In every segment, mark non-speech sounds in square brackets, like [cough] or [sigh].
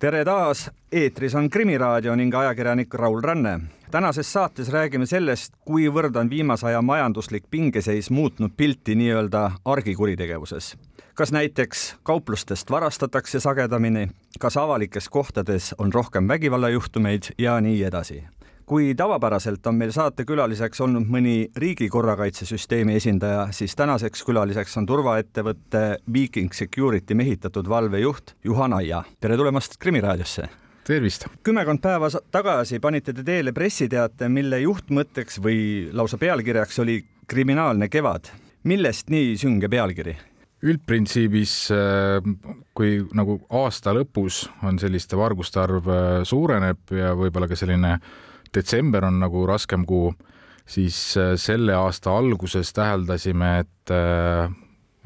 tere taas, eetris on Krimiraadio ning ajakirjanik Raul Ranne. tänases saates räägime sellest, kuivõrd on viimase aja majanduslik pingeseis muutnud pilti nii-öelda argikuritegevuses. kas näiteks kauplustest varastatakse sagedamini, kas avalikes kohtades on rohkem vägivallajuhtumeid ja nii edasi kui tavapäraselt on meil saatekülaliseks olnud mõni riigi korrakaitsesüsteemi esindaja, siis tänaseks külaliseks on turvaettevõtte Viking Security mehitatud valvejuht Juhan Aia. tere tulemast Krimiraadiosse! tervist! kümmekond päeva tagasi panite te teele pressiteate, mille juhtmõtteks või lausa pealkirjaks oli kriminaalne kevad. millest nii sünge pealkiri? üldprintsiibis, äh, kui nagu aasta lõpus on selliste varguste arv äh, suureneb ja võib-olla ka selline detsember on nagu raskem kuu, siis äh, selle aasta alguses täheldasime, et äh,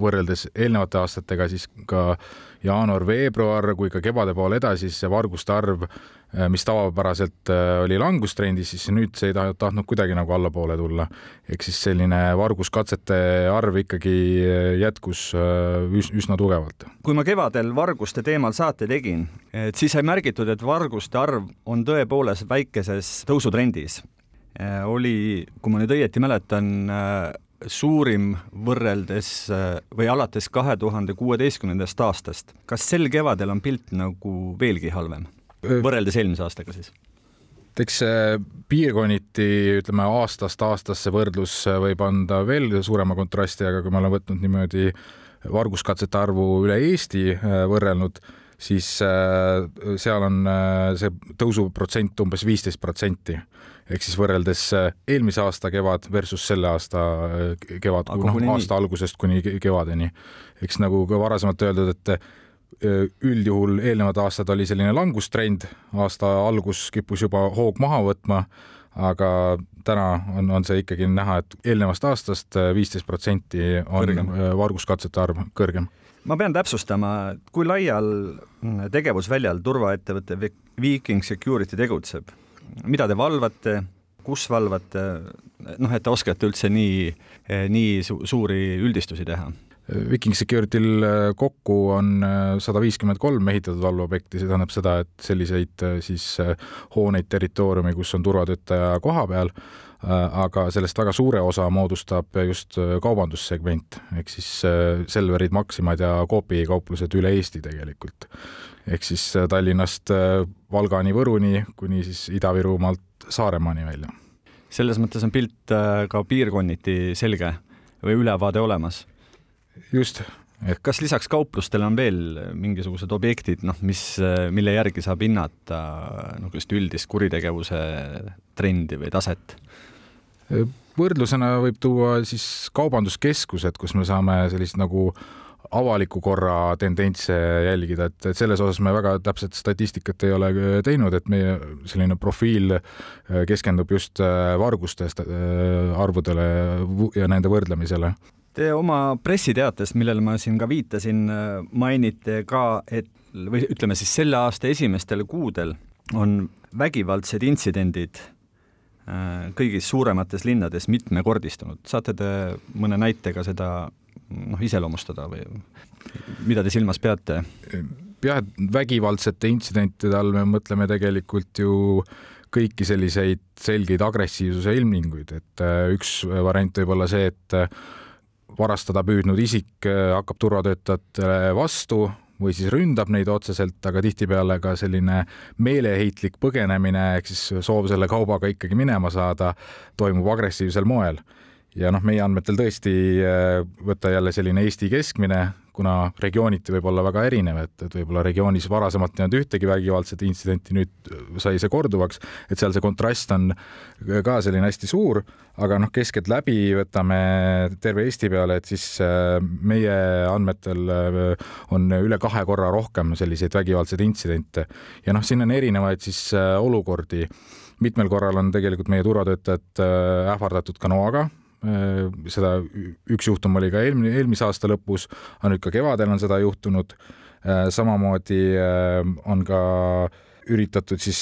võrreldes eelnevate aastatega siis ka jaanuar-veebruar kui ka kevade poole edasi, siis see varguste arv, äh, mis tavapäraselt oli langustrendis, siis nüüd see ei tahtnud kuidagi nagu allapoole tulla. ehk siis selline varguskatsete arv ikkagi jätkus üsna tugevalt. kui ma kevadel varguste teemal saate tegin, et siis sai märgitud, et varguste arv on tõepoolest väikeses tõusutrendis oli, kui ma nüüd õieti mäletan, suurim võrreldes või alates kahe tuhande kuueteistkümnendast aastast. kas sel kevadel on pilt nagu veelgi halvem, võrreldes eelmise aastaga siis? eks piirkonniti, ütleme aastast aastasse võrdlus võib anda veel suurema kontrasti, aga kui ma olen võtnud niimoodi varguskatsete arvu üle Eesti võrrelnud, siis seal on see tõusuprotsent umbes viisteist protsenti ehk siis võrreldes äh, eelmise aasta kevad versus selle aasta äh, kevad, noh aasta algusest kuni kevadeni. eks nagu ka varasemalt öeldud, et äh, üldjuhul eelnevad aastad oli selline langustrend, aasta algus kippus juba hoog maha võtma, aga täna on, on see ikkagi näha, et eelnevast aastast viisteist protsenti on kõrgem. varguskatsete arv kõrgem ma pean täpsustama, kui laial mm, tegevusväljal turvaettevõte Viking Security tegutseb mida te valvate, kus valvate, noh, et te oskate üldse nii, nii su suuri üldistusi teha? Viking Security'l äh, kokku on äh, sada viiskümmend kolm ehitatud valveobjekti, see tähendab seda, et selliseid äh, siis hooneid, territooriumi, kus on turvatöötaja koha peal, aga sellest väga suure osa moodustab just kaubandussegment ehk siis Selverid, Maximad ja Coopi kauplused üle Eesti tegelikult ehk siis äh, Tallinnast äh, Valgani, Võruni kuni siis Ida-Virumaalt Saaremaani välja. selles mõttes on pilt äh, ka piirkonniti selge või ülevaade olemas? just. Et... kas lisaks kauplustele on veel mingisugused objektid, noh, mis, mille järgi saab hinnata niisugust üldist kuritegevuse trendi või taset? võrdlusena võib tuua siis kaubanduskeskused, kus me saame sellist nagu äh, avaliku korra tendentse jälgida, et, et selles osas me väga täpset statistikat ei ole teinud, et meie selline profiil äh, keskendub just äh, varguste äh, arvudele ja nende võrdlemisele. Te oma pressiteates, millele ma siin ka viitasin, mainite ka, et või ütleme siis selle aasta esimestel kuudel on vägivaldsed intsidendid kõigis suuremates linnades mitmekordistunud. saate te mõne näitega seda noh, iseloomustada või mida te silmas peate? jah, et vägivaldsete intsidentide all me mõtleme tegelikult ju kõiki selliseid selgeid agressiivsuse ilminguid, et äh, üks variant võib olla see, et äh, varastada püüdnud isik äh, hakkab turvatöötajatele vastu või siis ründab neid otseselt, aga tihtipeale ka selline meeleheitlik põgenemine ehk siis soov selle kaubaga ikkagi minema saada toimub agressiivsel moel ja noh, meie andmetel tõesti äh, võtta jälle selline Eesti keskmine, kuna regiooniti võib olla väga erinev, et, et võib-olla regioonis varasemalt ei olnud ühtegi vägivaldset intsidenti, nüüd sai see korduvaks, et seal see kontrast on ka selline hästi suur, aga noh, keskeltläbi võtame terve Eesti peale, et siis äh, meie andmetel äh, on üle kahe korra rohkem selliseid vägivaldseid intsidente. Ja noh, siin on erinevaid siis olukordi. Mitmel korral on tegelikult meie turvatöötajad ähvardatud ka noaga, seda üks juhtum oli ka eelmine, eelmise aasta lõpus, aga nüüd ka kevadel on seda juhtunud. samamoodi on ka üritatud siis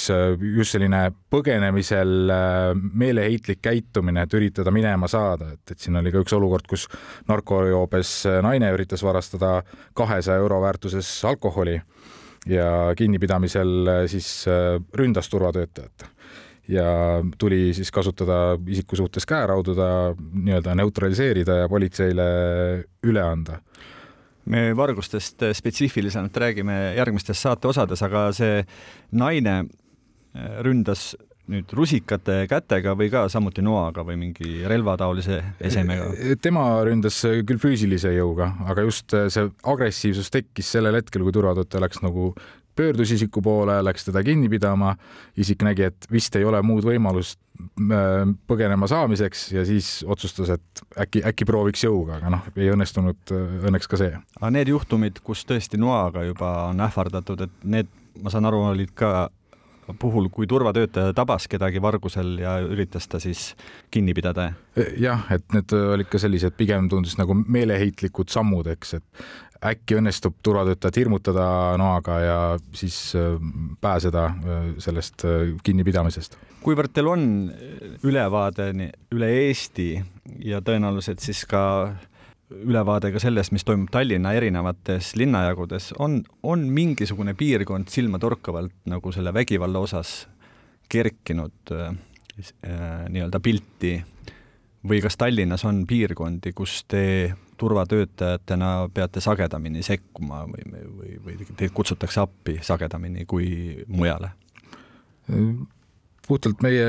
just selline põgenemisel meeleheitlik käitumine, et üritada minema saada, et, et siin oli ka üks olukord, kus narkojoobes naine üritas varastada kahesaja euro väärtuses alkoholi ja kinnipidamisel äh, siis äh, ründas turvatöötajat ja tuli siis kasutada isiku suhtes käeraudu, ta nii-öelda neutraliseerida ja politseile üle anda me vargustest spetsiifilisemalt räägime järgmistes saate osades, aga see naine äh, ründas nüüd rusikate kätega või ka samuti noaga või mingi relvataolise esemega? tema ründas küll füüsilise jõuga, aga just see agressiivsus tekkis sellel hetkel, kui turvatöötaja läks nagu pöördus isiku poole, läks teda kinni pidama, isik nägi, et vist ei ole muud võimalust äh, põgenema saamiseks ja siis otsustas, et äkki, äkki prooviks jõuga, aga noh, ei õnnestunud äh, õnneks ka see. aga need juhtumid, kus tõesti noaga juba on ähvardatud, et need, ma saan aru, olid ka puhul, kui turvatöötaja tabas kedagi vargusel ja üritas ta siis kinni pidada? jah, et need olid ka sellised, pigem tundus nagu meeleheitlikud sammud, eks, et äkki õnnestub turvatöötajat hirmutada noaga ja siis äh, pääseda äh, sellest äh, kinnipidamisest. kuivõrd teil on ülevaade üle Eesti ja tõenäoliselt siis ka ülevaade ka sellest, mis toimub Tallinna erinevates linnajagudes, on, on mingisugune piirkond silmatorkavalt nagu selle vägivalla osas kerkinud äh, nii-öelda pilti või kas Tallinnas on piirkondi, kus te turvatöötajatena peate sagedamini sekkuma või, või, või teid kutsutakse appi sagedamini kui mujale? puhtalt meie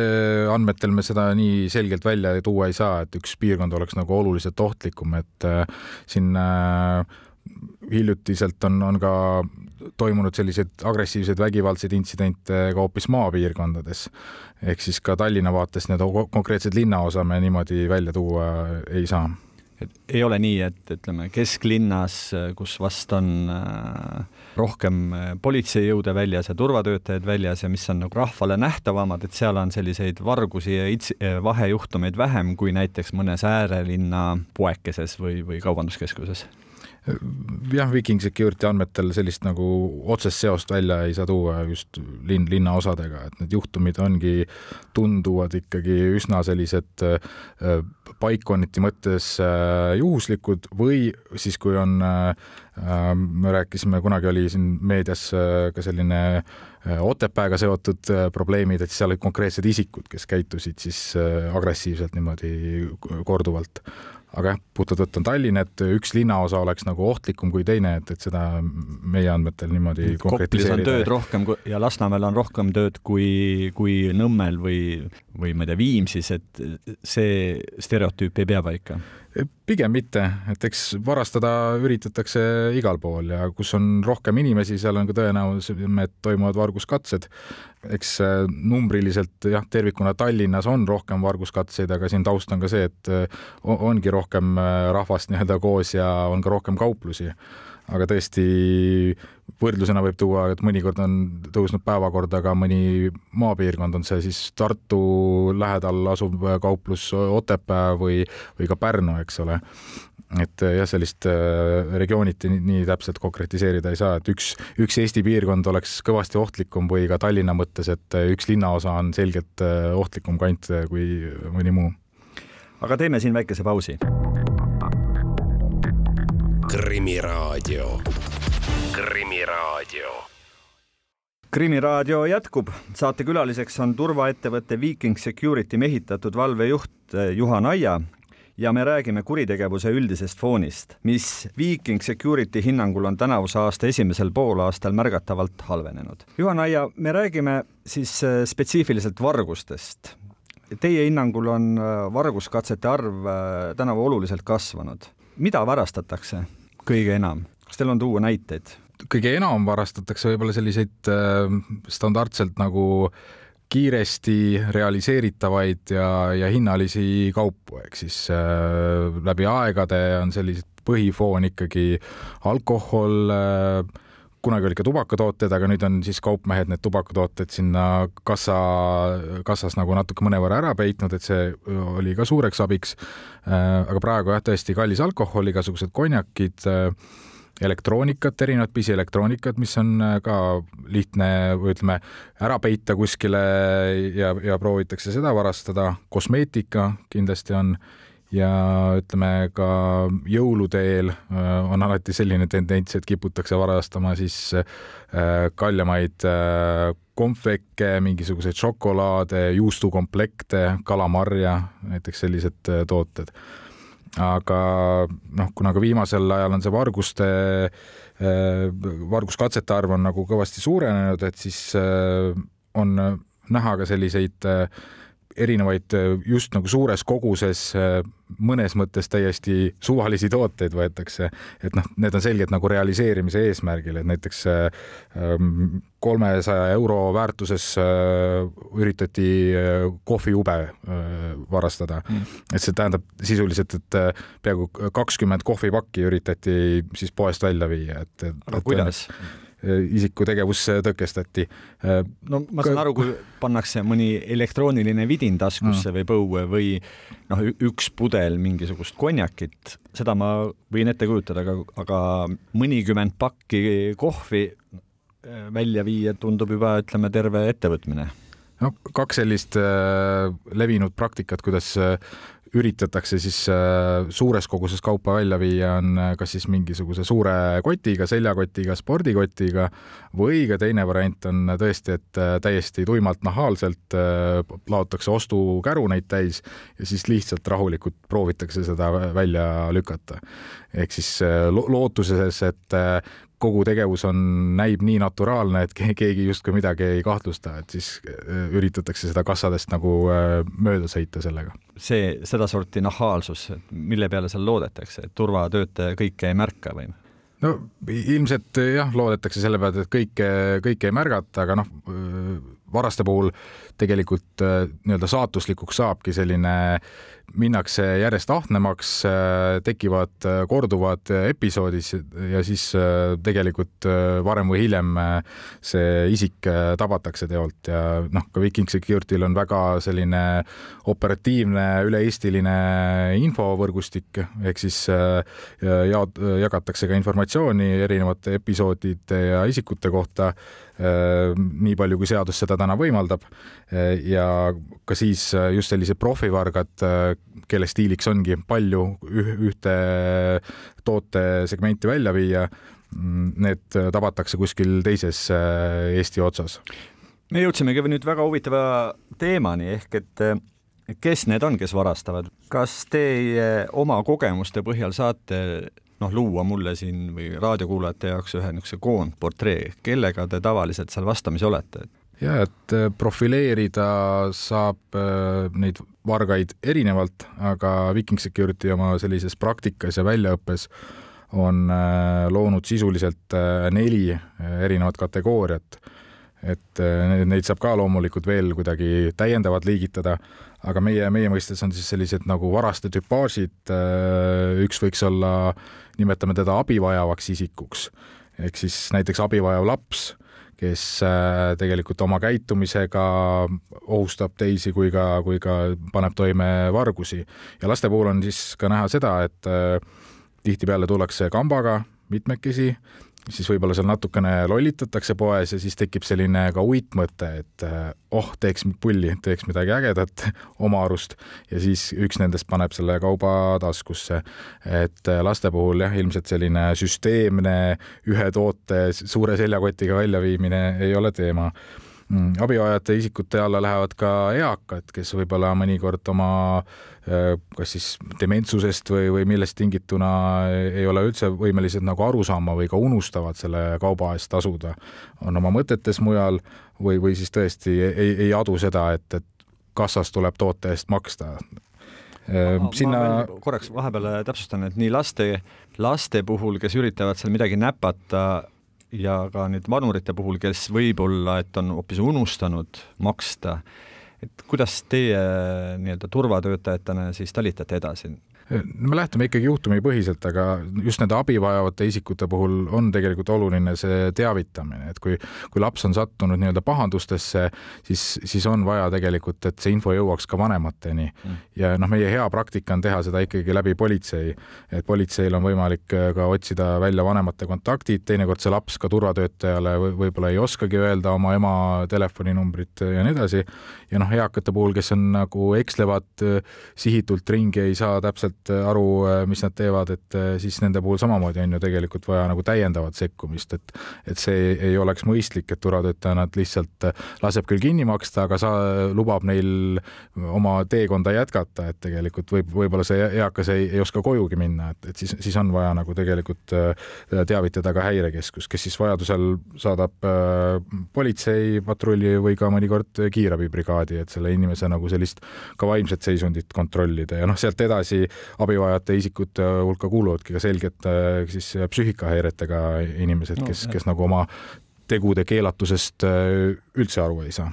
andmetel me seda nii selgelt välja tuua ei saa, et üks piirkond oleks nagu oluliselt ohtlikum, et äh, siin äh, hiljutiselt on, on ka toimunud selliseid agressiivseid vägivaldseid intsidente ka hoopis maapiirkondades. ehk siis ka Tallinna vaates need konkreetsed linnaosa me niimoodi välja tuua ei saa et ei ole nii, et ütleme, kesklinnas, kus vast on äh, rohkem äh, politseijõude väljas ja turvatöötajaid väljas ja mis on nagu rahvale nähtavamad, et seal on selliseid vargusi ja its-, äh, vahejuhtumeid vähem kui näiteks mõnes äärelinna poekeses või, või kaubanduskeskuses jah, Viking Security andmetel sellist nagu otsest seost välja ei saa tuua just linn, linnaosadega, et need juhtumid ongi, tunduvad ikkagi üsna sellised äh, paikkonniti mõttes äh, juhuslikud või siis, kui on, äh, me rääkisime, kunagi oli siin meedias ka selline Otepääga seotud probleemid, et seal olid konkreetsed isikud, kes käitusid siis agressiivselt niimoodi korduvalt aga jah, puhtalt võtta on Tallinn, et üks linnaosa oleks nagu ohtlikum kui teine, et, et seda meie andmetel niimoodi Koplis on tööd rohkem ja Lasnamäel on rohkem tööd kui, kui Nõmmel või, või ma ei tea, Viimsis, et see stereotüüp ei pea paika? Pigem mitte, et eks varastada üritatakse igal pool ja kus on rohkem inimesi, seal on ka tõenäolisem, et toimuvad varguskatsed eks äh, numbriliselt jah, tervikuna Tallinnas on rohkem varguskatseid, aga siin taust on ka see, et äh, ongi rohkem äh, rahvast nii-öelda koos ja on ka rohkem kauplusi. aga tõesti võrdlusena võib tuua, et mõnikord on tõusnud päevakorda ka mõni maapiirkond, on see siis Tartu lähedal asuv kauplus Otepää või, või ka Pärnu, eks ole et äh, jah, sellist äh, regiooniti nii, täpselt konkretiseerida ei saa, et üks, üks Eesti piirkond oleks kõvasti ohtlikum või ka Tallinna mõttes, et äh, üks linnaosa on selgelt ohtlikum kant kui mõni muu. aga teeme siin väikese pausi. krimiraadio, Krimiraadio krimiraadio jätkub, saatekülaliseks on turvaettevõtte Viking Security mehitatud valvejuht Juhan Aia ja me räägime kuritegevuse üldisest foonist, mis Viking Security hinnangul on tänavuse aasta esimesel poolaastal märgatavalt halvenenud. Juhan Aia, me räägime siis äh, spetsiifiliselt vargustest. Teie hinnangul on äh, varguskatsete arv tänavu oluliselt kasvanud. mida varastatakse kõige enam? kas teil on tuua näiteid? Kõige enam varastatakse võib-olla selliseid standardselt nagu äh, kiiresti realiseeritavaid ja, ja hinnalisi kaupu, ehk siis äh, läbi aegade on sellised põhifoon ikkagi alkohol äh,, kunagi olid ka tubakatooted, aga nüüd on siis kaupmehed need tubakatooted sinna kassa, kassas nagu natuke mõnevõrra ära peitnud, et see oli ka suureks abiks. aga praegu jah, tõesti kallis alkohol, igasugused konjakid elektroonikat, erinevat pisielektroonikat, mis on ka lihtne ütleme, ära peita kuskile ja, ja proovitakse seda varastada. kosmeetika kindlasti on ja ütleme ka jõulude eel äh, on alati selline tendents, et kiputakse varastama siis äh, kaljamaid äh, kompvekke, mingisuguseid šokolaade, juustukomplekte, kalamarja, näiteks sellised tooted. Aga noh, kuna ka viimasel ajal on see varguste, varguskatsete arv on nagu kõvasti suurenenud, et siis on näha ka selliseid erinevaid just nagu suures koguses mõnes mõttes täiesti suvalisi tooteid võetakse, et noh, need on selgelt nagu realiseerimise eesmärgil, et näiteks ähm, kolmesaja euro väärtuses äh, üritati äh, kohvijube äh, varastada mm.. et see tähendab sisuliselt, et peaaegu kakskümmend kohvipakki üritati siis poest välja viia, et, et. aga kuidas? Äh, isiku tegevus tõkestati. Äh, no ma saan aru, kui pannakse mõni elektrooniline vidin taskusse mm. või põue või noh, üks pudel mingisugust konjakit, seda ma võin ette kujutada, aga, aga mõnikümmend pakki kohvi äh, välja viia tundub juba, ütleme, terve ettevõtmine no kaks sellist äh, levinud praktikat, kuidas äh, üritatakse siis äh, suures koguses kaupa välja viia, on äh, kas siis mingisuguse suure kotiga, seljakotiga, spordikotiga või ka teine variant on tõesti, et äh, täiesti tuimalt nahaalselt laotakse ostukäruneid täis ja siis lihtsalt rahulikult proovitakse seda välja lükata. ehk siis lootuses, et kogu tegevus on, näib nii naturaalne, et keegi justkui midagi ei kahtlusta, et siis äh, üritatakse seda kassadest nagu äh, mööda sõita sellega. see, sedasorti nahaalsus, mille peale seal loodetakse, et turvatöötaja kõike ei märka või? no ilmselt jah, loodetakse selle peale, et kõike, kõike ei märgata, aga noh, varaste puhul tegelikult nii-öelda saatuslikuks saabki selline minnakse järjest ahnemaks, äh, tekivad äh, korduvad episoodid ja siis äh, tegelikult varem või hiljem see isik tabatakse teolt ja noh, ka Viking Security'l on väga selline operatiivne üle-eestiline infovõrgustik ehk siis jaot-, jagatakse ka informatsiooni erinevate episoodide ja isikute kohta nii palju, kui seadus seda täna võimaldab. ja ka siis just sellised profivargad kelle stiiliks ongi palju ühte tootesegmenti välja viia, need tabatakse kuskil teises äh, Eesti otsas. me jõudsimegi nüüd väga huvitava teemani ehk et kes need on, kes varastavad, kas teie oma kogemuste põhjal saate noh, luua mulle siin või raadiokuulajate jaoks ühe niisuguse koondportree, kellega te tavaliselt seal vastamisi olete? ja et äh, profileerida saab äh, neid vargaid erinevalt, aga Viking Security oma sellises praktikas ja väljaõppes on äh, loonud sisuliselt neli erinevat kategooriat. et neid saab ka loomulikult veel kuidagi täiendavalt liigitada, aga meie, meie mõistes on siis sellised nagu varaste tüpaažid, üks võiks olla, nimetame teda abi vajavaks isikuks, ehk siis näiteks abi vajav laps kes äh, tegelikult oma käitumisega ohustab teisi kui ka, kui ka paneb toime vargusi. ja laste puhul on siis ka näha seda, et äh, tihtipeale tullakse kambaga mitmekesi siis võib-olla seal natukene lollitatakse poes ja siis tekib selline ka uitmõte, et eh, oh, teeks pulli, teeks midagi ägedat [laughs] oma arust ja siis üks nendest paneb selle kauba taskusse. et eh, laste puhul jah, ilmselt selline süsteemne ühe toote suure seljakotiga väljaviimine ei ole teema Mm, abivajajate isikute alla lähevad ka eakad, kes võib-olla mõnikord oma äh, kas siis dementsusest või, või millest tingituna ei ole üldse võimelised nagu aru saama või ka unustavad selle kauba eest tasuda. on oma mõtetes mujal või, või siis tõesti ei, ei adu seda, et, et kassas tuleb toote eest maksta äh, sinna. korraks vahepeal täpsustan, et nii laste, laste puhul, kes üritavad seal midagi näpata, ja ka nüüd vanurite puhul, kes võib-olla, et on hoopis unustanud maksta, et kuidas teie nii-öelda turvatöötajatena siis talitate edasi? Me lähtume ikkagi juhtumipõhiselt, aga just nende abi vajavate isikute puhul on tegelikult oluline see teavitamine, et kui, kui laps on sattunud nii-öelda pahandustesse, siis, siis on vaja tegelikult, et see info jõuaks ka vanemateni. Mm.. ja noh, meie hea praktika on teha seda ikkagi läbi politsei, et politseil on võimalik ka otsida välja vanemate kontaktid, teinekord see laps ka turvatöötajale võib-olla ei oskagi öelda oma ema telefoninumbrit ja nii edasi. ja noh, eakate puhul, kes on nagu ekslevad sihitult ringi, ei saa täpselt täpselt äh, aru, äh, mis nad teevad, et äh, siis nende puhul samamoodi on ju tegelikult vaja nagu täiendavat sekkumist, et et see ei oleks mõistlik, et turvatöötaja nad lihtsalt laseb küll kinni maksta, aga sa, lubab neil oma teekonda jätkata, et tegelikult võib, võib-olla see eakas ei, ei oska kojugi minna, et, et siis, siis on vaja nagu tegelikult teavitada ka häirekeskus, kes siis vajadusel saadab politseipatrulli või ka mõnikord kiirabibrigaadi, et selle inimese nagu sellist ka vaimset seisundit kontrollida ja noh, sealt edasi abivajajate isikute hulka kuuluvadki ka selgelt äh, siis psüühikahäiretega inimesed, kes no,, kes nagu oma tegude keelatusest äh, üldse aru ei saa.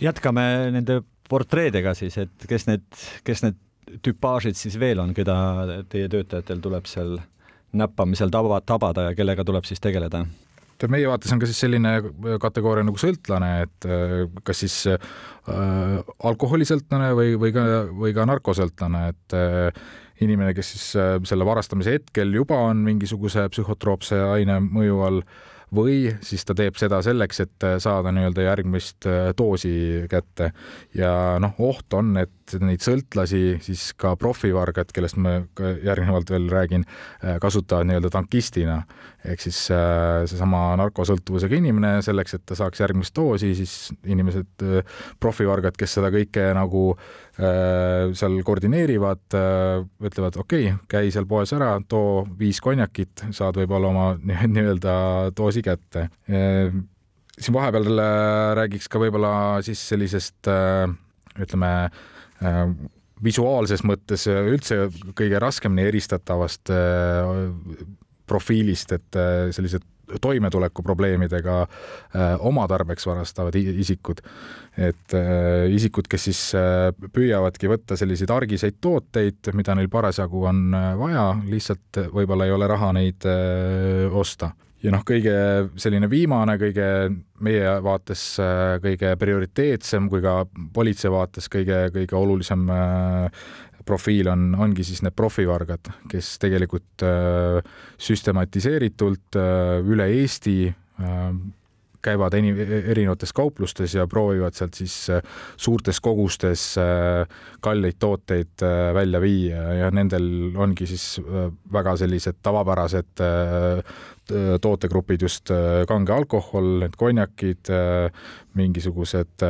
jätkame nende portreedega siis, et kes need, kes need tüpaažid siis veel on, keda teie töötajatel tuleb seal näppamisel taba, tabada ja kellega tuleb siis tegeleda? Meie vaates on ka siis selline kategooria nagu sõltlane, et äh, kas siis äh, alkoholisõltlane või, või ka, või ka narkosõltlane, et äh, inimene, kes siis äh, selle varastamise hetkel juba on mingisuguse psühhotroopse aine mõju all või siis ta teeb seda selleks, et saada nii-öelda järgmist äh, doosi kätte. ja noh, oht on, et neid sõltlasi siis ka profivargad, kellest ma järgnevalt veel räägin, äh, kasutavad nii-öelda tankistina. ehk siis äh, seesama narkosõltuvusega inimene, selleks, et ta saaks järgmist doosi, siis inimesed, profivargad, kes seda kõike nagu seal koordineerivad, ütlevad, okei okay,, käi seal poes ära, too viis konjakit, saad võib-olla oma nii-öelda doosi kätte. siin vahepeal äh, räägiks ka võib-olla siis sellisest äh, ütleme äh, visuaalses mõttes üldse kõige raskemini eristatavast profiilist, et sellised toimetulekuprobleemidega oma tarbeks varastavad isikud. et isikud, kes siis püüavadki võtta selliseid argiseid tooteid, mida neil parasjagu on vaja, lihtsalt võib-olla ei ole raha neid osta ja noh, kõige selline viimane, kõige meie vaates äh, kõige prioriteetsem kui ka politsei vaates kõige, kõige olulisem äh, profiil on, ongi siis need profivargad, kes tegelikult äh, süstematiseeritult üle Eesti käivad erinevates kauplustes ja proovivad sealt siis suurtes kogustes kalleid tooteid välja viia ja nendel ongi siis väga sellised tavapärased Äh, tootegrupid just äh, kange alkohol, need konjakid, äh, mingisugused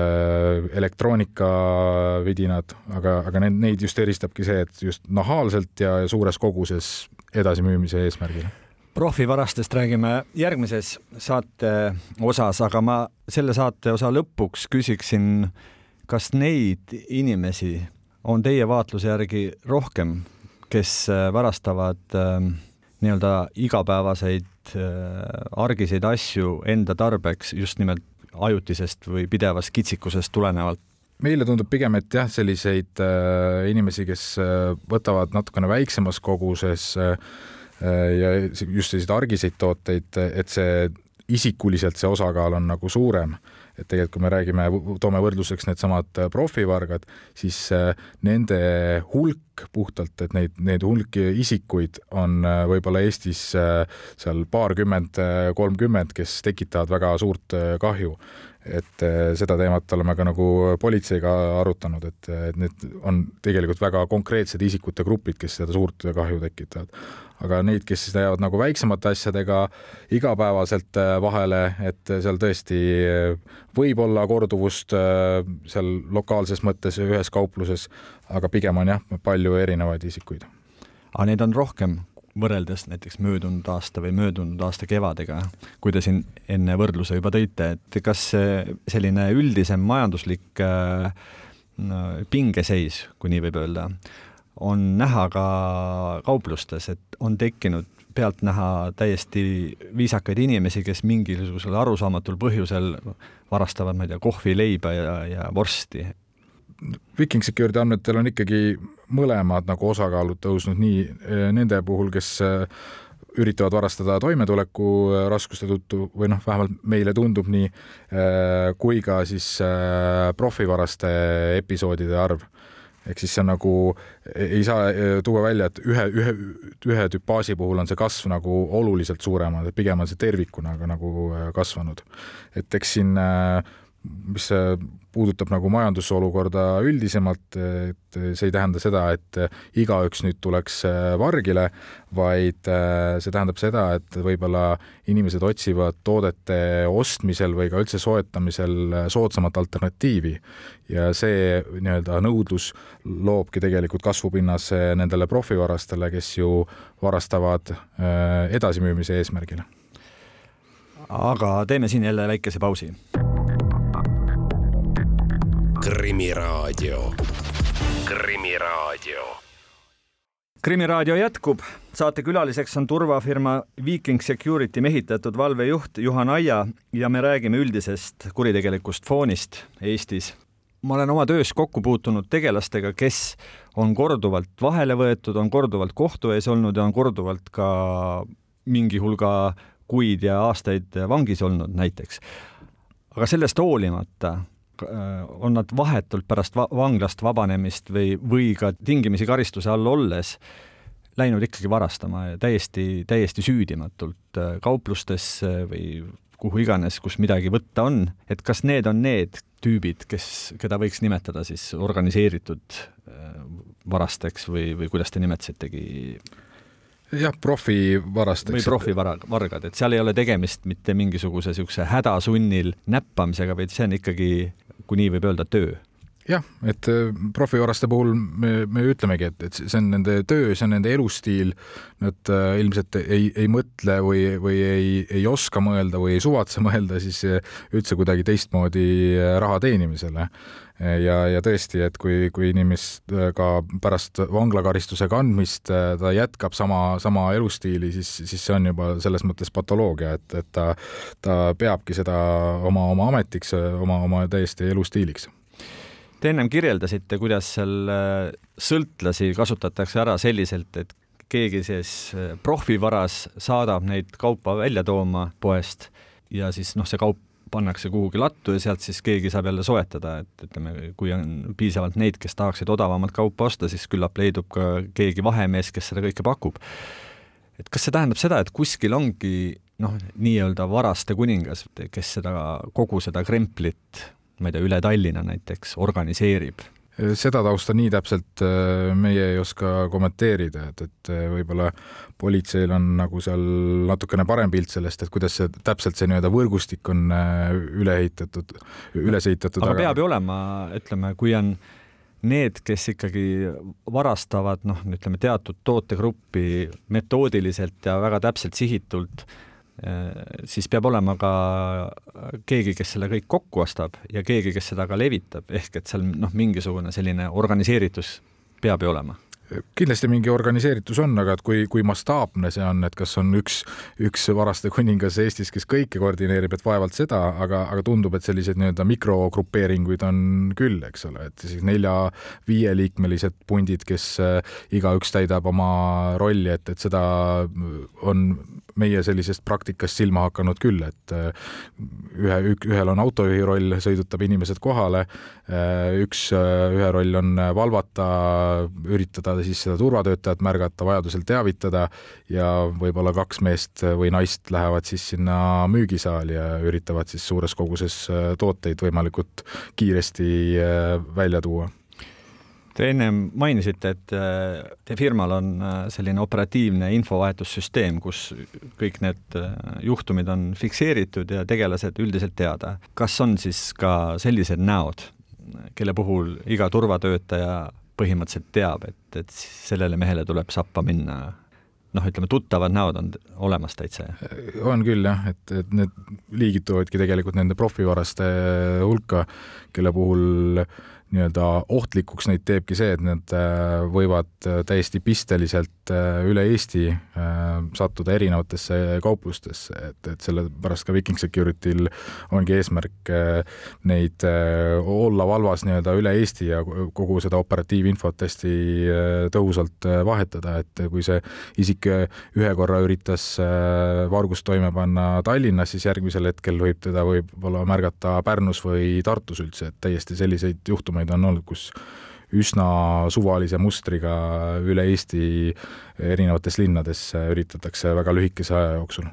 elektroonikavidinad, aga, aga need, neid just eristabki see, et just nahaalselt ja suures koguses edasimüümise eesmärgil profivarastest räägime järgmises saate osas, aga ma selle saate osa lõpuks küsiksin, kas neid inimesi on teie vaatluse järgi rohkem, kes varastavad äh, nii-öelda igapäevaseid äh, argiseid asju enda tarbeks just nimelt ajutisest või pidevast kitsikusest tulenevalt? meile tundub pigem, et jah, selliseid äh, inimesi, kes äh, võtavad natukene väiksemas koguses äh, äh ja just selliseid argiseid tooteid, et see isikuliselt see osakaal on nagu suurem. Et tegelikult, kui me räägime, toome võrdluseks needsamad äh, profivargad, siis äh, nende hulk puhtalt, et neid, neid hulki isikuid on äh, võib-olla Eestis seal paarkümmend, kolmkümmend, kes tekitavad väga suurt kahju et seda teemat oleme ka nagu politseiga arutanud, et, et need on tegelikult väga konkreetsed isikute grupid, kes seda suurt kahju tekitavad aga neid, kes jäävad nagu väiksemate asjadega igapäevaselt äh, vahele, et seal tõesti äh, võib olla korduvust äh, seal lokaalses mõttes ühes kaupluses, aga pigem on jah, palju erinevaid isikuid. aga neid on rohkem võrreldes näiteks möödunud aasta või möödunud aasta kevadega, kui te siin enne võrdluse juba tõite, et kas selline üldisem majanduslik pingeseis, kui nii võib öelda, on näha ka kauplustes, et on tekkinud pealtnäha täiesti viisakaid inimesi, kes mingisugusel arusaamatul põhjusel varastavad, ma ei tea, kohvi, leiba ja, ja vorsti. Viking Security andmetel on ikkagi mõlemad nagu osakaalud tõusnud nii nende puhul, kes üritavad varastada toimetuleku raskuste tõttu või noh, vähemalt meile tundub nii, kui ka siis profivaraste episoodide arv ehk siis see on nagu, ei saa tuua välja, et ühe, ühe, ühe tüpaaži puhul on see kasv nagu oluliselt suurem, pigem on see tervikuna ka nagu kasvanud. et eks siin mis puudutab nagu majandusolukorda üldisemalt, et see ei tähenda seda, et igaüks nüüd tuleks vargile, vaid äh, see tähendab seda, et võib-olla inimesed otsivad toodete ostmisel või ka üldse soetamisel soodsamat alternatiivi. ja see nii-öelda nõudlus loobki tegelikult kasvupinnas nendele profivarastele, kes ju varastavad äh, edasimüümise eesmärgil. aga teeme siin jälle väikese pausi Krimiraadio. krimiraadio. krimiraadio jätkub, saatekülaliseks on turvafirma Viking Security mehitatud valvejuht Juhan Aia ja me räägime üldisest kuritegelikust foonist Eestis. ma olen oma töös kokku puutunud tegelastega, kes on korduvalt vahele võetud, on korduvalt kohtu ees olnud ja on korduvalt ka mingi hulga kuid ja aastaid vangis olnud näiteks. aga sellest hoolimata on nad vahetult pärast va vanglast vabanemist või, või ka tingimisi karistuse all olles läinud ikkagi varastama ja täiesti, täiesti süüdimatult äh, kauplustesse või kuhu iganes, kus midagi võtta on, et kas need on need tüübid, kes, keda võiks nimetada siis organiseeritud äh, varasteks või, või kuidas te nimetasitegi jah, profivarasteks. või profivargad, et seal ei ole tegemist mitte mingisuguse niisuguse hädasunnil näppamisega, vaid see on ikkagi kui nii võib öelda, töö jah, et äh, profivaraste puhul me, me ütlemegi, et, et see on nende töö, see on nende elustiil. Nad äh, ilmselt ei, ei mõtle või, või ei, ei oska mõelda või ei suvatse [laughs] mõelda siis äh, üldse kuidagi teistmoodi raha teenimisele. ja, ja tõesti, et kui, kui inimest ka pärast vanglakaristuse kandmist ta jätkab sama, sama elustiili, siis, siis see on juba selles mõttes patoloogia, et, et ta, ta peabki seda oma, oma ametiks, oma, oma täiesti elustiiliks Te ennem kirjeldasite, kuidas seal äh, sõltlasi kasutatakse ära selliselt, et keegi siis äh, profivaras saadab neid kaupa välja tooma poest ja siis noh, see kaup pannakse kuhugi lattu ja sealt siis keegi saab jälle soetada, et ütleme, kui on piisavalt neid, kes tahaksid odavamat kaupa osta, siis küllap leidub ka keegi vahemees, kes seda kõike pakub. et kas see tähendab seda, et kuskil ongi noh, nii-öelda varaste kuningas, kes seda, kogu seda kremplit ma ei tea, üle Tallinna näiteks organiseerib? seda tausta nii täpselt äh, meie ei oska kommenteerida, et, et äh, võib-olla politseil on nagu seal natukene parem pilt sellest, et kuidas see täpselt see nii-öelda võrgustik on äh, üle ehitatud, üles ehitatud. aga peab ju olema, ütleme, kui on need, kes ikkagi varastavad noh, ütleme teatud tootegruppi metoodiliselt ja väga täpselt sihitult siis peab olema ka keegi, kes selle kõik kokku ostab ja keegi, kes seda ka levitab, ehk et seal noh, mingisugune selline organiseeritus peab ju olema. Kindlasti mingi organiseeritus on, aga et kui, kui mastaapne see on, et kas on üks, üks varaste kuningas Eestis, kes kõike koordineerib, et vaevalt seda, aga, aga tundub, et selliseid nii-öelda mikrogrupeeringuid on küll, eks ole, et siis nelja-viieliikmelised pundid, kes äh, igaüks täidab oma rolli, et, et seda on meie sellisest praktikast silma hakanud küll, et äh, ühe, ühel on autojuhi roll, sõidutab inimesed kohale, äh, üks, ühe roll on valvata, üritada siis seda turvatöötajat märgata, vajadusel teavitada ja võib-olla kaks meest või naist lähevad siis sinna müügisaali ja üritavad siis suures koguses äh, tooteid võimalikult kiiresti äh, välja tuua Te ennem mainisite, et äh, teie firmal on selline operatiivne infovahetussüsteem, kus kõik need juhtumid on fikseeritud ja tegelased üldiselt teada. kas on siis ka sellised näod, kelle puhul iga turvatöötaja põhimõtteliselt teab, et, et sellele mehele tuleb sappa minna noh, ütleme tuttavad näod on olemas täitsa? on küll jah, et, et need liigituvadki tegelikult nende profivaraste hulka, kelle puhul nii-öelda ohtlikuks neid teebki see, et nad võivad täiesti pisteliselt üle Eesti sattuda erinevatesse kauplustesse, et, et sellepärast ka Viking Security'l ongi eesmärk neid olla valvas nii-öelda üle Eesti ja kogu seda operatiivinfot hästi tõhusalt vahetada, et kui see isik ühe korra üritas vargust toime panna Tallinnas, siis järgmisel hetkel võib teda võib-olla märgata Pärnus või Tartus üldse, et täiesti selliseid juhtumeid on olnud, kus üsna suvalise mustriga üle Eesti erinevates linnades üritatakse väga lühikese aja jooksul.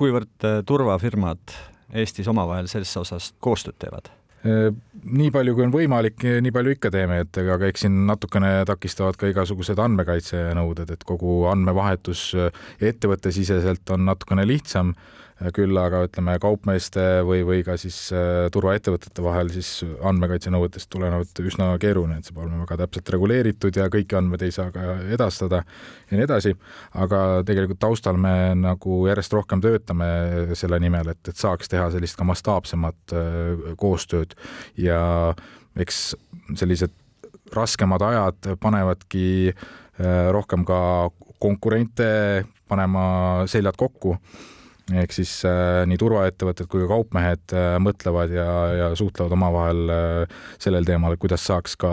kuivõrd äh, turvafirmad Eestis omavahel selles osas koostööd teevad? Äh, nii palju, kui on võimalik, nii palju ikka teeme, et ega eks siin natukene takistavad ka igasugused andmekaitsenõuded, et kogu andmevahetus ettevõttesiseselt on natukene lihtsam küll aga ütleme, kaupmeeste või, või ka siis äh, turvaettevõtete vahel siis andmekaitsenõuetest tulenevalt üsna keeruline, et see peab olema väga täpselt reguleeritud ja kõiki andmeid ei saa ka edastada ja nii edasi. aga tegelikult taustal me nagu järjest rohkem töötame selle nimel, et, et saaks teha sellist ka mastaapsemat äh, koostööd ja eks sellised raskemad ajad panevadki äh, rohkem ka konkurente panema seljad kokku ehk siis äh, nii turvaettevõtted kui ka kaupmehed äh, mõtlevad ja, ja suhtlevad omavahel äh, sellel teemal, kuidas saaks ka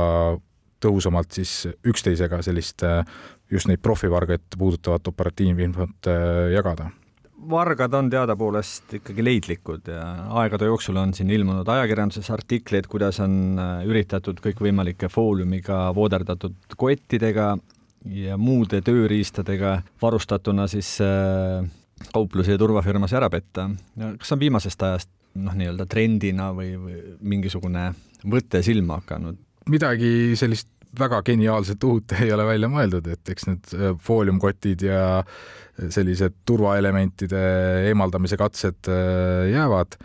tõhusamalt siis üksteisega sellist äh, just neid profivargaid puudutavat operatiivinfot äh, jagada. Vargad on teadapoolest ikkagi leidlikud ja aegade jooksul on siin ilmunud ajakirjanduses artikleid, kuidas on äh, üritatud kõikvõimalike fooliumiga vooderdatud kottidega ja muude tööriistadega varustatuna siis äh, kauplusi ja turvafirmasid ära petta. kas on viimasest ajast noh, nii-öelda trendina või, või mingisugune võte silma hakanud? midagi sellist väga geniaalset uut ei ole välja mõeldud, et eks need äh, fooliumkotid ja sellised turvaelementide eemaldamise katsed äh, jäävad,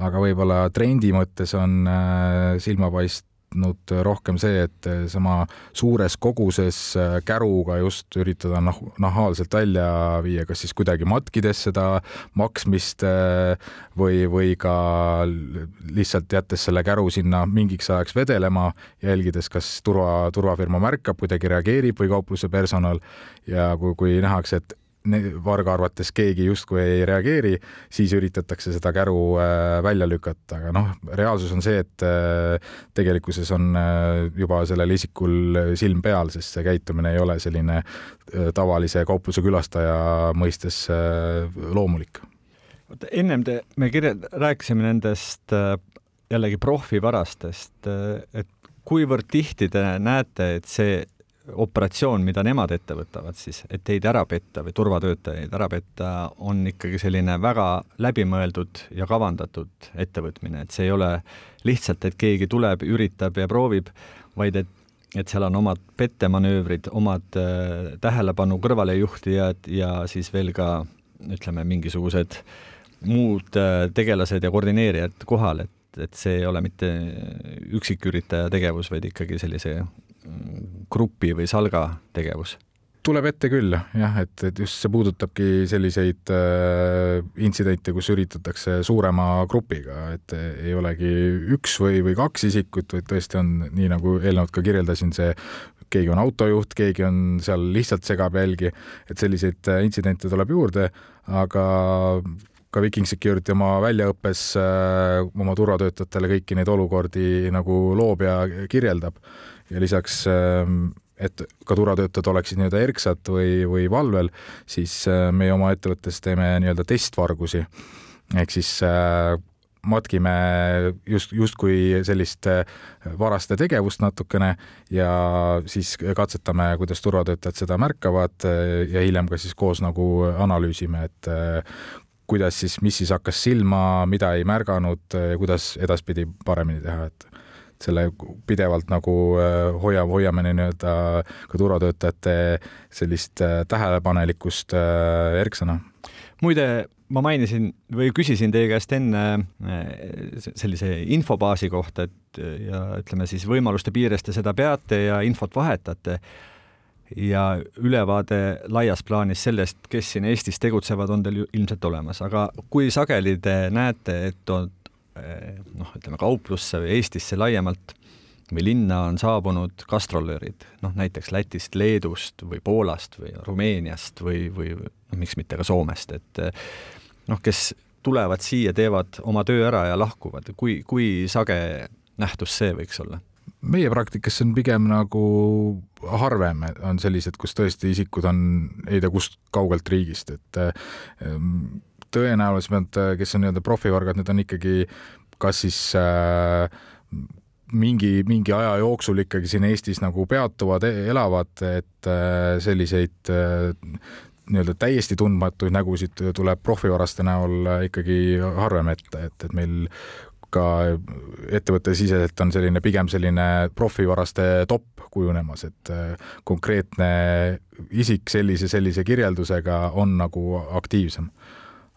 aga võib-olla trendi mõttes on äh, silmapaist muutnud rohkem see, et sama suures koguses äh, käruga just üritada nah nahaalselt välja viia, kas siis kuidagi matkides seda maksmist äh, või, või ka lihtsalt jättes selle käru sinna mingiks ajaks vedelema, jälgides, kas turva, turvafirma märkab, kuidagi reageerib või kaupluse personal. Ja kui, kui nähakse, et varga arvates keegi justkui ei reageeri, siis üritatakse seda käru äh, välja lükata, aga noh, reaalsus on see, et äh, tegelikkuses on äh, juba sellel isikul silm peal, sest see käitumine ei ole selline tavalise kaupluse külastaja mõistes loomulik. ennem te, me kirja-, rääkisime nendest jällegi profivarastest, et kuivõrd tihti te näete, et see operatsioon, mida nemad ette võtavad siis, et teid ära petta või turvatöötajaid ära petta, on ikkagi selline väga läbimõeldud ja kavandatud ettevõtmine, et see ei ole lihtsalt, et keegi tuleb, üritab ja proovib, vaid et et seal on omad pettemanöövrid, omad äh, tähelepanu kõrvalejuhtijad ja siis veel ka ütleme, mingisugused muud äh, tegelased ja koordineerijad kohal, et, et see ei ole mitte üksiküritaja tegevus, vaid ikkagi sellise grupi või salga tegevus? tuleb ette küll jah, et, et just see puudutabki selliseid äh, intsidente, kus üritatakse suurema grupiga, et ei olegi üks või, või kaks isikut, vaid tõesti on nii, nagu eelnevalt ka kirjeldasin, see keegi on autojuht, keegi on seal lihtsalt segab jälgi, et selliseid äh, intsidente tuleb juurde, aga ka Viking Security oma väljaõppes äh, oma turvatöötajatele kõiki neid olukordi nagu loob ja kirjeldab ja lisaks ähm, et ka turvatöötajad oleksid nii-öelda erksad või, või valvel, siis äh, meie oma ettevõttes teeme nii-öelda testvargusi. ehk siis äh, matkime just, justkui sellist äh, varaste tegevust natukene ja siis katsetame, kuidas turvatöötajad seda märkavad ja hiljem ka siis koos nagu analüüsime, et kuidas siis, mis siis hakkas silma, mida ei märganud kuidas edaspidi paremini teha, et selle pidevalt nagu äh, hoiame, hoiame nii-öelda ka turvatöötajate sellist äh, tähelepanelikkust äh, erksana. muide, ma mainisin või küsisin teie käest enne sellise infobaasi kohta, et ja ütleme siis võimaluste piires te seda peate ja infot vahetate ja ülevaade laias plaanis sellest, kes siin Eestis tegutsevad, on teil ju ilmselt olemas, aga kui sageli te näete, et on noh, ütleme kauplusse või Eestisse laiemalt või linna on saabunud gastrolörid, noh näiteks Lätist, Leedust või Poolast või Rumeeniast või, või noh, miks mitte ka Soomest, et noh, kes tulevad siia, teevad oma töö ära ja lahkuvad, kui, kui sage nähtus see võiks olla? meie praktikas on pigem nagu harvem, on sellised, kus tõesti isikud on ei tea kust kaugelt riigist, et ehm, tõenäolisemalt, kes on nii-öelda profivargad, need on ikkagi kas siis äh, mingi, mingi aja jooksul ikkagi siin Eestis nagu peatuvad, e-, elavad, et äh, selliseid äh, nii-öelda täiesti tundmatuid nägusid tuleb profivaraste näol ikkagi harvem ette, et, et meil ka ettevõttesiseselt on selline pigem selline profivaraste top kujunemas, et äh, konkreetne isik sellise, sellise kirjeldusega on nagu aktiivsem.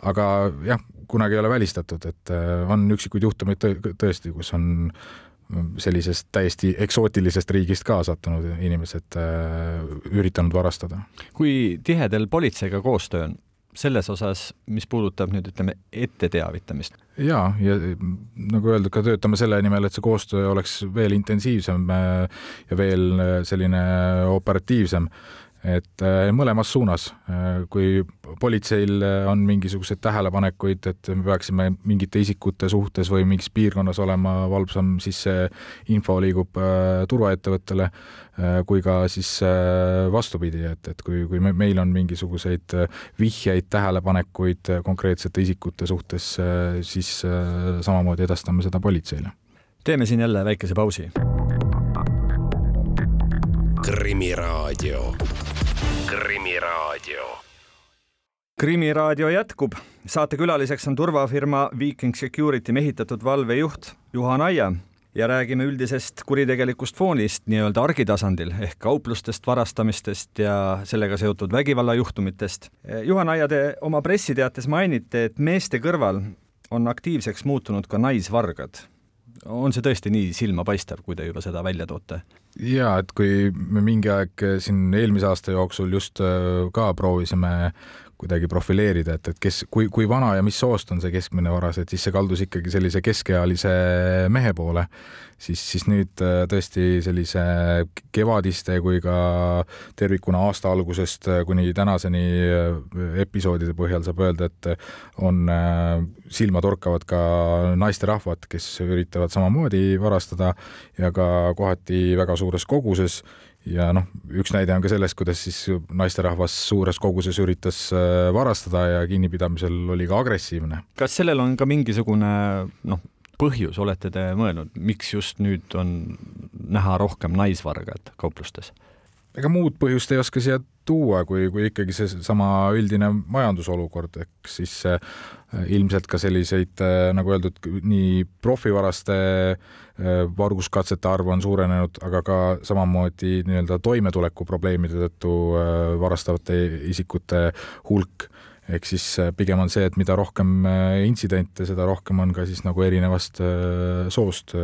Aga jah, kunagi ei ole välistatud, et on üksikuid juhtumeid tõesti, kus on sellisest täiesti eksootilisest riigist ka sattunud inimesed äh, üritanud varastada. kui tihe teil politseiga koostöö on? selles osas, mis puudutab nüüd ütleme ette teavitamist? ja, ja nagu öeldud, ka töötame selle nimel, et see koostöö oleks veel intensiivsem äh, ja veel äh, selline operatiivsem et äh, mõlemas suunas, äh, kui politseil äh, on mingisuguseid tähelepanekuid, et me peaksime mingite isikute suhtes või mingis piirkonnas olema valvsam, siis see info liigub turvaettevõttele, kui ka siis vastupidi, et, et kui, kui meil on mingisuguseid vihjeid, tähelepanekuid konkreetsete isikute suhtes, siis samamoodi edastame seda politseile. teeme siin jälle väikese pausi. krimiraadio Krimiraadio. krimiraadio jätkub, saatekülaliseks on turvafirma Viking Security mehitatud valvejuht Juhan Aia ja räägime üldisest kuritegelikust foonist nii-öelda argitasandil ehk kauplustest, varastamistest ja sellega seotud vägivallajuhtumitest. Juhan Aia, te oma pressiteates mainite, et meeste kõrval on aktiivseks muutunud ka naisvargad on see tõesti nii silmapaistev, kui te juba seda välja toote? ja et kui me mingi aeg siin eelmise aasta jooksul just äh, ka proovisime kuidagi profileerida, et, et kes, kui, kui vana ja mis soost on see keskmine varas, et siis see kaldus ikkagi sellise keskealise mehe poole. Siis, siis nüüd äh, tõesti sellise kevadiste kui ka tervikuna aasta algusest äh, kuni tänaseni äh, episoodide põhjal saab öelda, et on silmatorkavad ka naisterahvad, kes üritavad samamoodi varastada ja ka kohati väga suures koguses ja noh, üks näide on ka sellest, kuidas siis naisterahvas suures koguses üritas varastada ja kinnipidamisel oli ka agressiivne. kas sellel on ka mingisugune noh, põhjus olete te mõelnud, miks just nüüd on näha rohkem naisvargad kauplustes? Ega muud põhjust ei oska siia tuua, kui, kui ikkagi seesama üldine majandusolukord, ehk siis äh, ilmselt ka selliseid äh,, nagu öeldud, nii profivaraste äh, varguskatsete arv on suurenenud, aga ka samamoodi nii-öelda toimetulekuprobleemide tõttu varastavate isikute hulk ehk siis äh, pigem on see, et mida rohkem äh, intsidente, seda rohkem on ka siis nagu erinevast äh, soost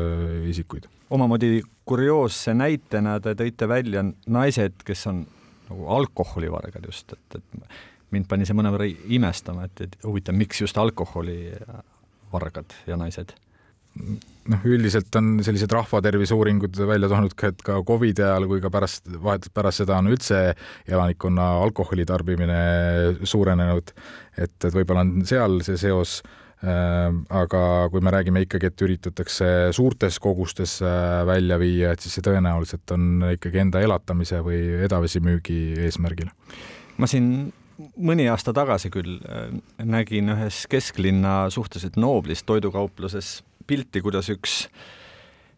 isikuid. omamoodi kurioosse näitena te tõite välja naised, kes on nagu alkoholivargad just, et, et mind pani see mõnevõrra imestama, et, et huvitav, miks just alkoholivargad ja naised noh, üldiselt on sellised rahvatervise uuringud välja toonud ka, et ka Covidi ajal kui ka pärast, vahetult pärast seda on üldse elanikkonna alkoholi tarbimine suurenenud, et, et võib-olla on seal see seos äh,, aga kui me räägime ikkagi, et üritatakse suurtes kogustes äh, välja viia, et siis see tõenäoliselt on ikkagi enda elatamise või edasimüügi eesmärgil. ma siin mõni aasta tagasi küll äh, nägin ühes kesklinna suhteliselt nooblis toidukaupluses pilti, kuidas üks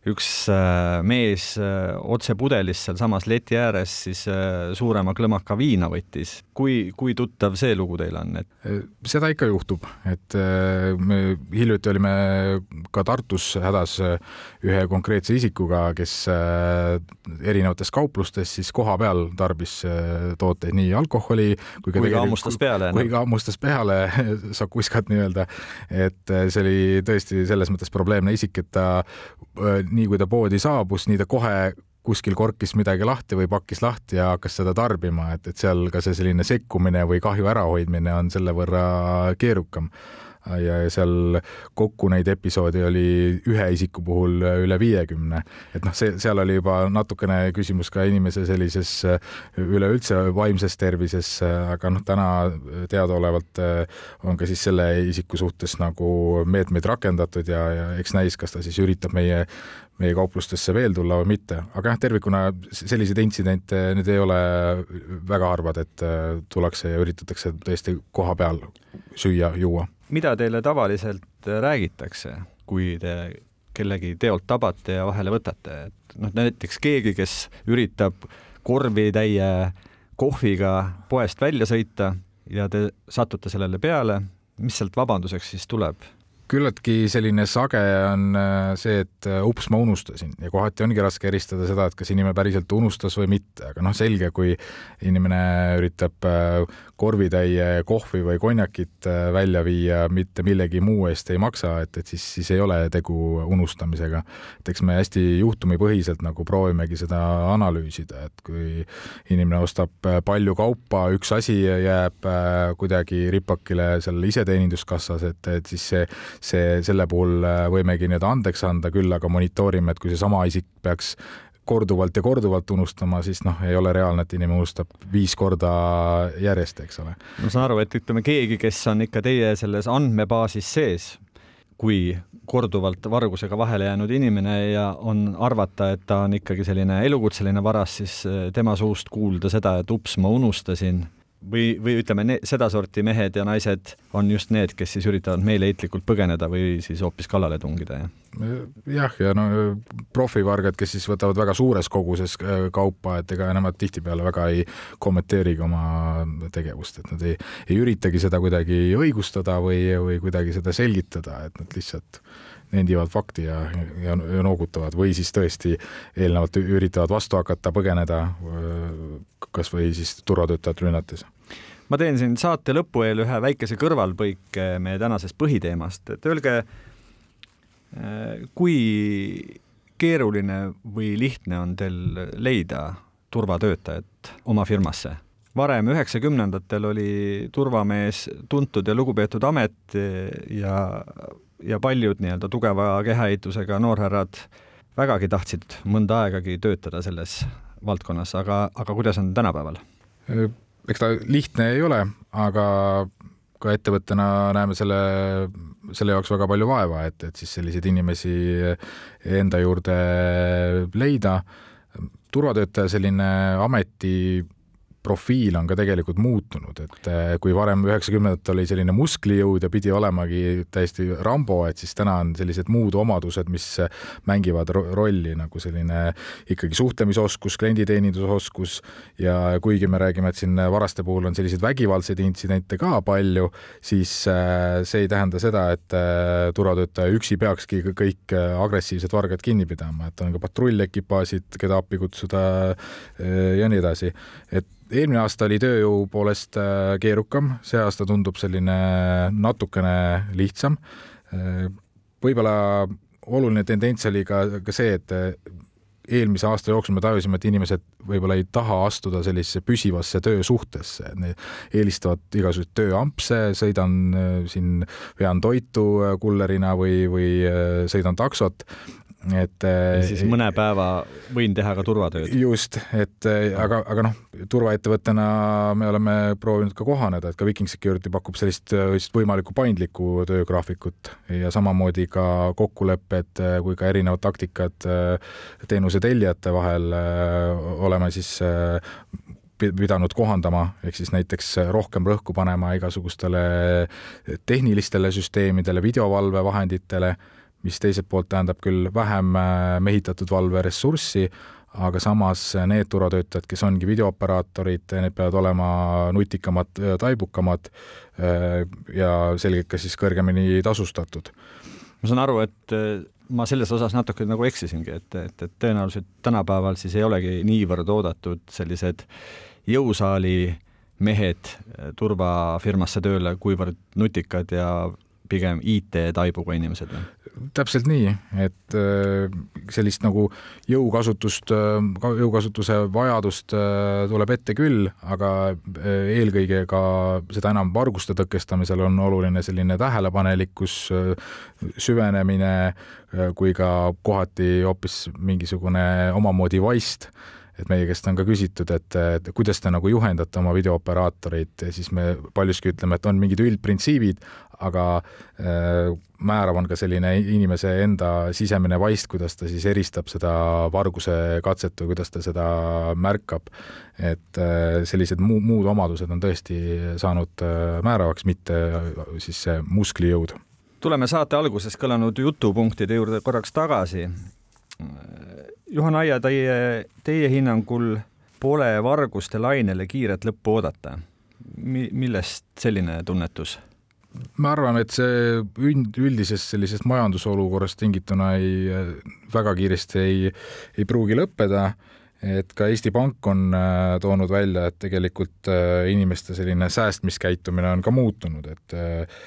üks äh, mees äh, otse pudelist sealsamas leti ääres siis äh, suurema klõmaka viina võttis. kui, kui tuttav see lugu teile on, et? seda ikka juhtub, et me hiljuti olime ka Tartus hädas ühe konkreetse isikuga, kes erinevates kauplustes siis kohapeal tarbis tooteid, nii alkoholi kui ka kui ka hammustas peale. kui ka hammustas peale, [laughs] sakuskat nii-öelda, et see oli tõesti selles mõttes probleemne isik, et ta nii kui ta poodi saabus, nii ta kohe kuskil korkis midagi lahti või pakkis lahti ja hakkas seda tarbima, et, et seal ka see selline sekkumine või kahju ärahoidmine on selle võrra keerukam. Ja seal kokku neid episoode oli ühe isiku puhul üle viiekümne. et noh, see, seal oli juba natukene küsimus ka inimese sellises üleüldse vaimses tervises, aga noh, täna teadaolevalt on ka siis selle isiku suhtes nagu meetmeid rakendatud ja, ja eks näis, kas ta siis üritab meie meie kauplustesse veel tulla või mitte, aga jah, tervikuna selliseid intsidente, need ei ole väga harvad, et tullakse ja üritatakse tõesti koha peal süüa-juua mida teile tavaliselt räägitakse, kui te kellegi teolt tabate ja vahele võtate, et noh, näiteks keegi, kes üritab korvitäie kohviga poest välja sõita ja te satute sellele peale, mis sealt vabanduseks siis tuleb? Küllaltki selline sage on äh, see, et äh, ups, ma unustasin ja kohati ongi raske eristada seda, et kas inimene päriselt unustas või mitte, aga noh, selge, kui inimene üritab äh, korvitäie kohvi või konjakit välja viia mitte millegi muu eest ei maksa, et, et siis, siis ei ole tegu unustamisega. et eks me hästi juhtumipõhiselt nagu proovimegi seda analüüsida, et kui inimene ostab palju kaupa, üks asi jääb kuidagi ripakile seal iseteeninduskassas, et, et siis see see, selle puhul äh, võimegi nii-öelda andeks anda, küll aga monitoorime, et kui seesama isik peaks korduvalt ja korduvalt unustama, siis noh, ei ole reaalne, et inimene unustab viis korda järjest, eks ole. ma saan aru, et ütleme keegi, kes on ikka teie selles andmebaasis sees, kui korduvalt vargusega vahele jäänud inimene ja on arvata, et ta on ikkagi selline elukutseline varas, siis äh, tema suust kuulda seda, et ups, ma unustasin või, või ütleme, sedasorti mehed ja naised on just need, kes siis üritavad meeleheitlikult põgeneda või siis hoopis kallale tungida, jah? jah, ja no profivargad, kes siis võtavad väga suures koguses äh, kaupa, et ega nemad tihtipeale väga ei kommenteerigi oma tegevust, et nad ei, ei üritagi seda kuidagi õigustada või, või kuidagi seda selgitada, et nad lihtsalt nendivad fakti ja, ja, ja noogutavad või siis tõesti eelnevalt üritavad vastu hakata, põgeneda kas või siis turvatöötajat rünnates ma teen siin saate lõpu eel ühe väikese kõrvalpõike meie tänasest põhiteemast, et öelge, kui keeruline või lihtne on teil leida turvatöötajat oma firmasse? varem üheksakümnendatel oli turvamees tuntud ja lugupeetud amet ja ja paljud nii-öelda tugeva kehaehitusega noorhärrad vägagi tahtsid mõnda aegagi töötada selles valdkonnas, aga, aga kuidas on tänapäeval? eks ta lihtne ei ole, aga ka ettevõttena näeme selle, selle jaoks väga palju vaeva, et, et siis selliseid inimesi enda juurde leida. turvatöötaja selline ameti profiil on ka tegelikult muutunud, et äh, kui varem üheksakümnendatel oli selline musklijõud ja pidi olemagi täiesti Rambo, et siis täna on sellised muud omadused, mis mängivad rolli nagu selline ikkagi suhtlemisoskus, klienditeenindusoskus ja kuigi me räägime, et siin varaste puhul on selliseid vägivaldseid intsidente ka palju, siis äh, see ei tähenda seda, et äh, turvatöötaja üksi peakski kõik agressiivsed vargad kinni pidama, et on ka patrullekipaažid, keda appi kutsuda ja nii edasi, et eelmine aasta oli tööjõu poolest äh, keerukam, see aasta tundub selline natukene lihtsam. Äh, võib-olla oluline tendents oli ka, ka see, et äh, eelmise aasta jooksul me tajusime, et inimesed võib-olla ei taha astuda sellisesse püsivasse töösuhtesse, need eelistavad igasuguseid tööampse, sõidan siin, vean toitu kullerina või, või sõidan taksot et ja siis mõne päeva võin teha ka turvatööd. just, et aga, aga noh, turvaettevõttena me oleme proovinud ka kohaneda, et ka Viking Security pakub sellist, sellist võimalikku paindlikku töögraafikut ja samamoodi ka kokkulepped kui ka erinevad taktikad teenuse tellijate vahel oleme siis pidanud kohandama, ehk siis näiteks rohkem rõhku panema igasugustele tehnilistele süsteemidele, videovalvevahenditele mis teiselt poolt tähendab küll vähem äh, mehitatud valveressurssi, aga samas need turvatöötajad, kes ongi videooperaatorid, need peavad olema nutikamad, taibukamad äh, ja selgelt ka siis kõrgemini tasustatud. ma saan aru, et äh, ma selles osas natuke nagu eksisingi, et, et, et tõenäoliselt tänapäeval siis ei olegi niivõrd oodatud sellised jõusaali mehed turvafirmasse tööle, kuivõrd nutikad ja pigem IT-taibuga inimesed täpselt nii, et äh, sellist nagu jõukasutust, äh, jõukasutuse vajadust äh, tuleb ette küll, aga eelkõige ka seda enam varguste tõkestamisel on oluline selline tähelepanelikkus, süvenemine kui ka kohati hoopis mingisugune omamoodi vaist et meie käest on ka küsitud, et, et kuidas te nagu juhendate oma videooperaatoreid, siis me paljuski ütleme, et on mingid üldprintsiibid, aga äh, määrav on ka selline inimese enda sisemine vaist, kuidas ta siis eristab seda varguse katset või kuidas ta seda märkab. et äh, sellised muu, muud omadused on tõesti saanud äh, määravaks, mitte siis see musklijõud. tuleme saate alguses kõlanud jutupunktide juurde korraks tagasi Juhan Aia, teie, teie hinnangul pole varguste lainele kiiret lõppu oodata. Mi-, millest selline tunnetus? ma arvan, et see üld, üldisest sellisest majandusolukorrast tingituna ei, väga kiiresti ei, ei pruugi lõppeda et ka Eesti Pank on äh, toonud välja, et tegelikult äh, inimeste selline säästmiskäitumine on ka muutunud, et äh,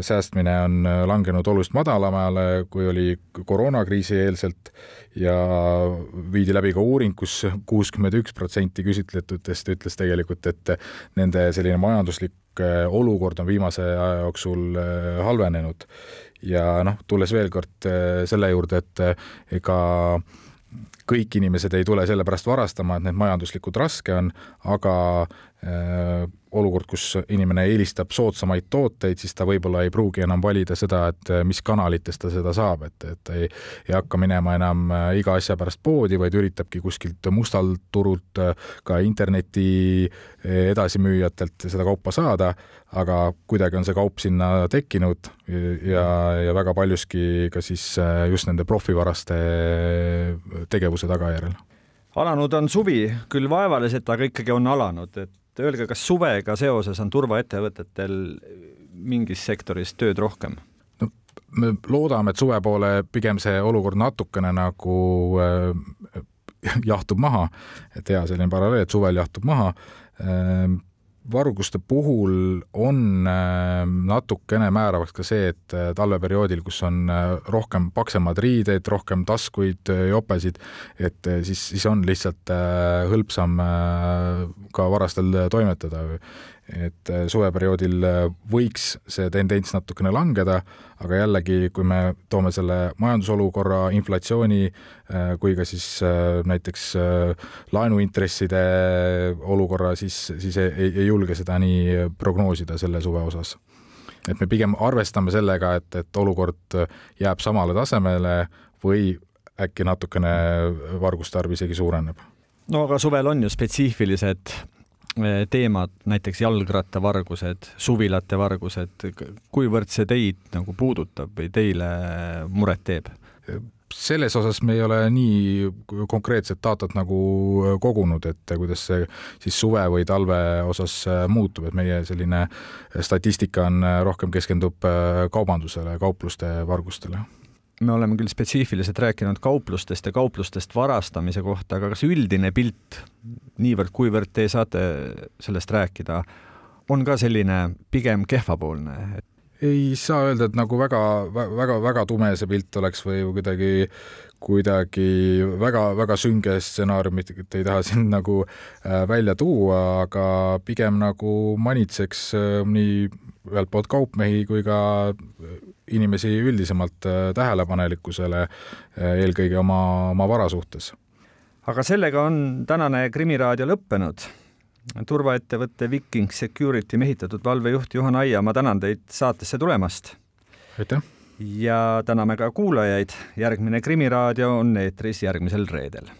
säästmine on langenud oluliselt madalamale, kui oli koroonakriisi eelselt ja viidi läbi ka uuring kus, kus kuuskümmend üks protsenti küsitletutest ütles tegelikult, et nende selline majanduslik olukord on viimase aja jooksul halvenenud. ja noh, tulles veel kord selle juurde, et ega kõik inimesed ei tule sellepärast varastama, et need majanduslikult raske on, aga olukord, kus inimene eelistab soodsamaid tooteid, siis ta võib-olla ei pruugi enam valida seda, et äh, mis kanalitest ta seda saab, et, et ei, ei hakka minema enam äh, iga asja pärast poodi, vaid üritabki kuskilt mustalt turult äh, ka interneti edasimüüjatelt seda kaupa saada, aga kuidagi on see kaup sinna tekkinud ja, ja väga paljuski ka siis just nende profivaraste tegevuse tagajärjel. Alanud on suvi, küll vaevaliselt, aga ikkagi on alanud, et et öelge, kas suvega seoses on turvaettevõtetel mingis sektoris tööd rohkem? no me loodame, et suve poole pigem see olukord natukene nagu äh, [laughs] jahtub maha, et hea selline paralleel, et suvel jahtub maha äh, varguste puhul on äh, natukene määravaks ka see, et äh, talveperioodil, kus on äh, rohkem paksemad riideid, rohkem taskuid, jopesid, et siis, siis on lihtsalt hõlpsam ka varastel toimetada et äh, suveperioodil äh, võiks see tendents natukene langeda, aga jällegi, kui me toome selle majandusolukorra, inflatsiooni äh, kui ka siis näiteks laenuintresside olukorra, siis, siis ei, ei julge seda nii prognoosida selle suve osas. et me pigem arvestame sellega, et, et olukord jääb samale tasemele või äkki natukene varguste arv isegi suureneb. no aga suvel on ju spetsiifilised teemad, näiteks jalgrattavargused, suvilate vargused, kuivõrd see teid nagu puudutab või teile muret teeb? selles osas me ei ole nii konkreetset datat nagu kogunud, et kuidas see siis suve või talve osas muutub, et meie selline statistika on rohkem keskendub kaubandusele, kaupluste vargustele me oleme küll spetsiifiliselt rääkinud kauplustest ja kauplustest varastamise kohta, aga kas üldine pilt, niivõrd-kuivõrd te saate sellest rääkida, on ka selline pigem kehvapoolne? ei saa öelda, et nagu väga, väga, väga tume see pilt oleks või kuidagi, kuidagi väga-väga sünge stsenaariumit ei taha siin [laughs] nagu äh, välja tuua, aga pigem nagu manitseks äh, nii ühelt poolt kaupmehi kui ka inimesi üldisemalt äh, tähelepanelikkusele, äh, eelkõige oma, oma vara suhtes. aga sellega on tänane Krimiraadio lõppenud. turvaettevõtte Viking Security mehitatud valvejuht Juhan Aia, ma tänan teid saatesse tulemast. aitäh! ja täname ka kuulajaid, järgmine Krimiraadio on eetris järgmisel reedel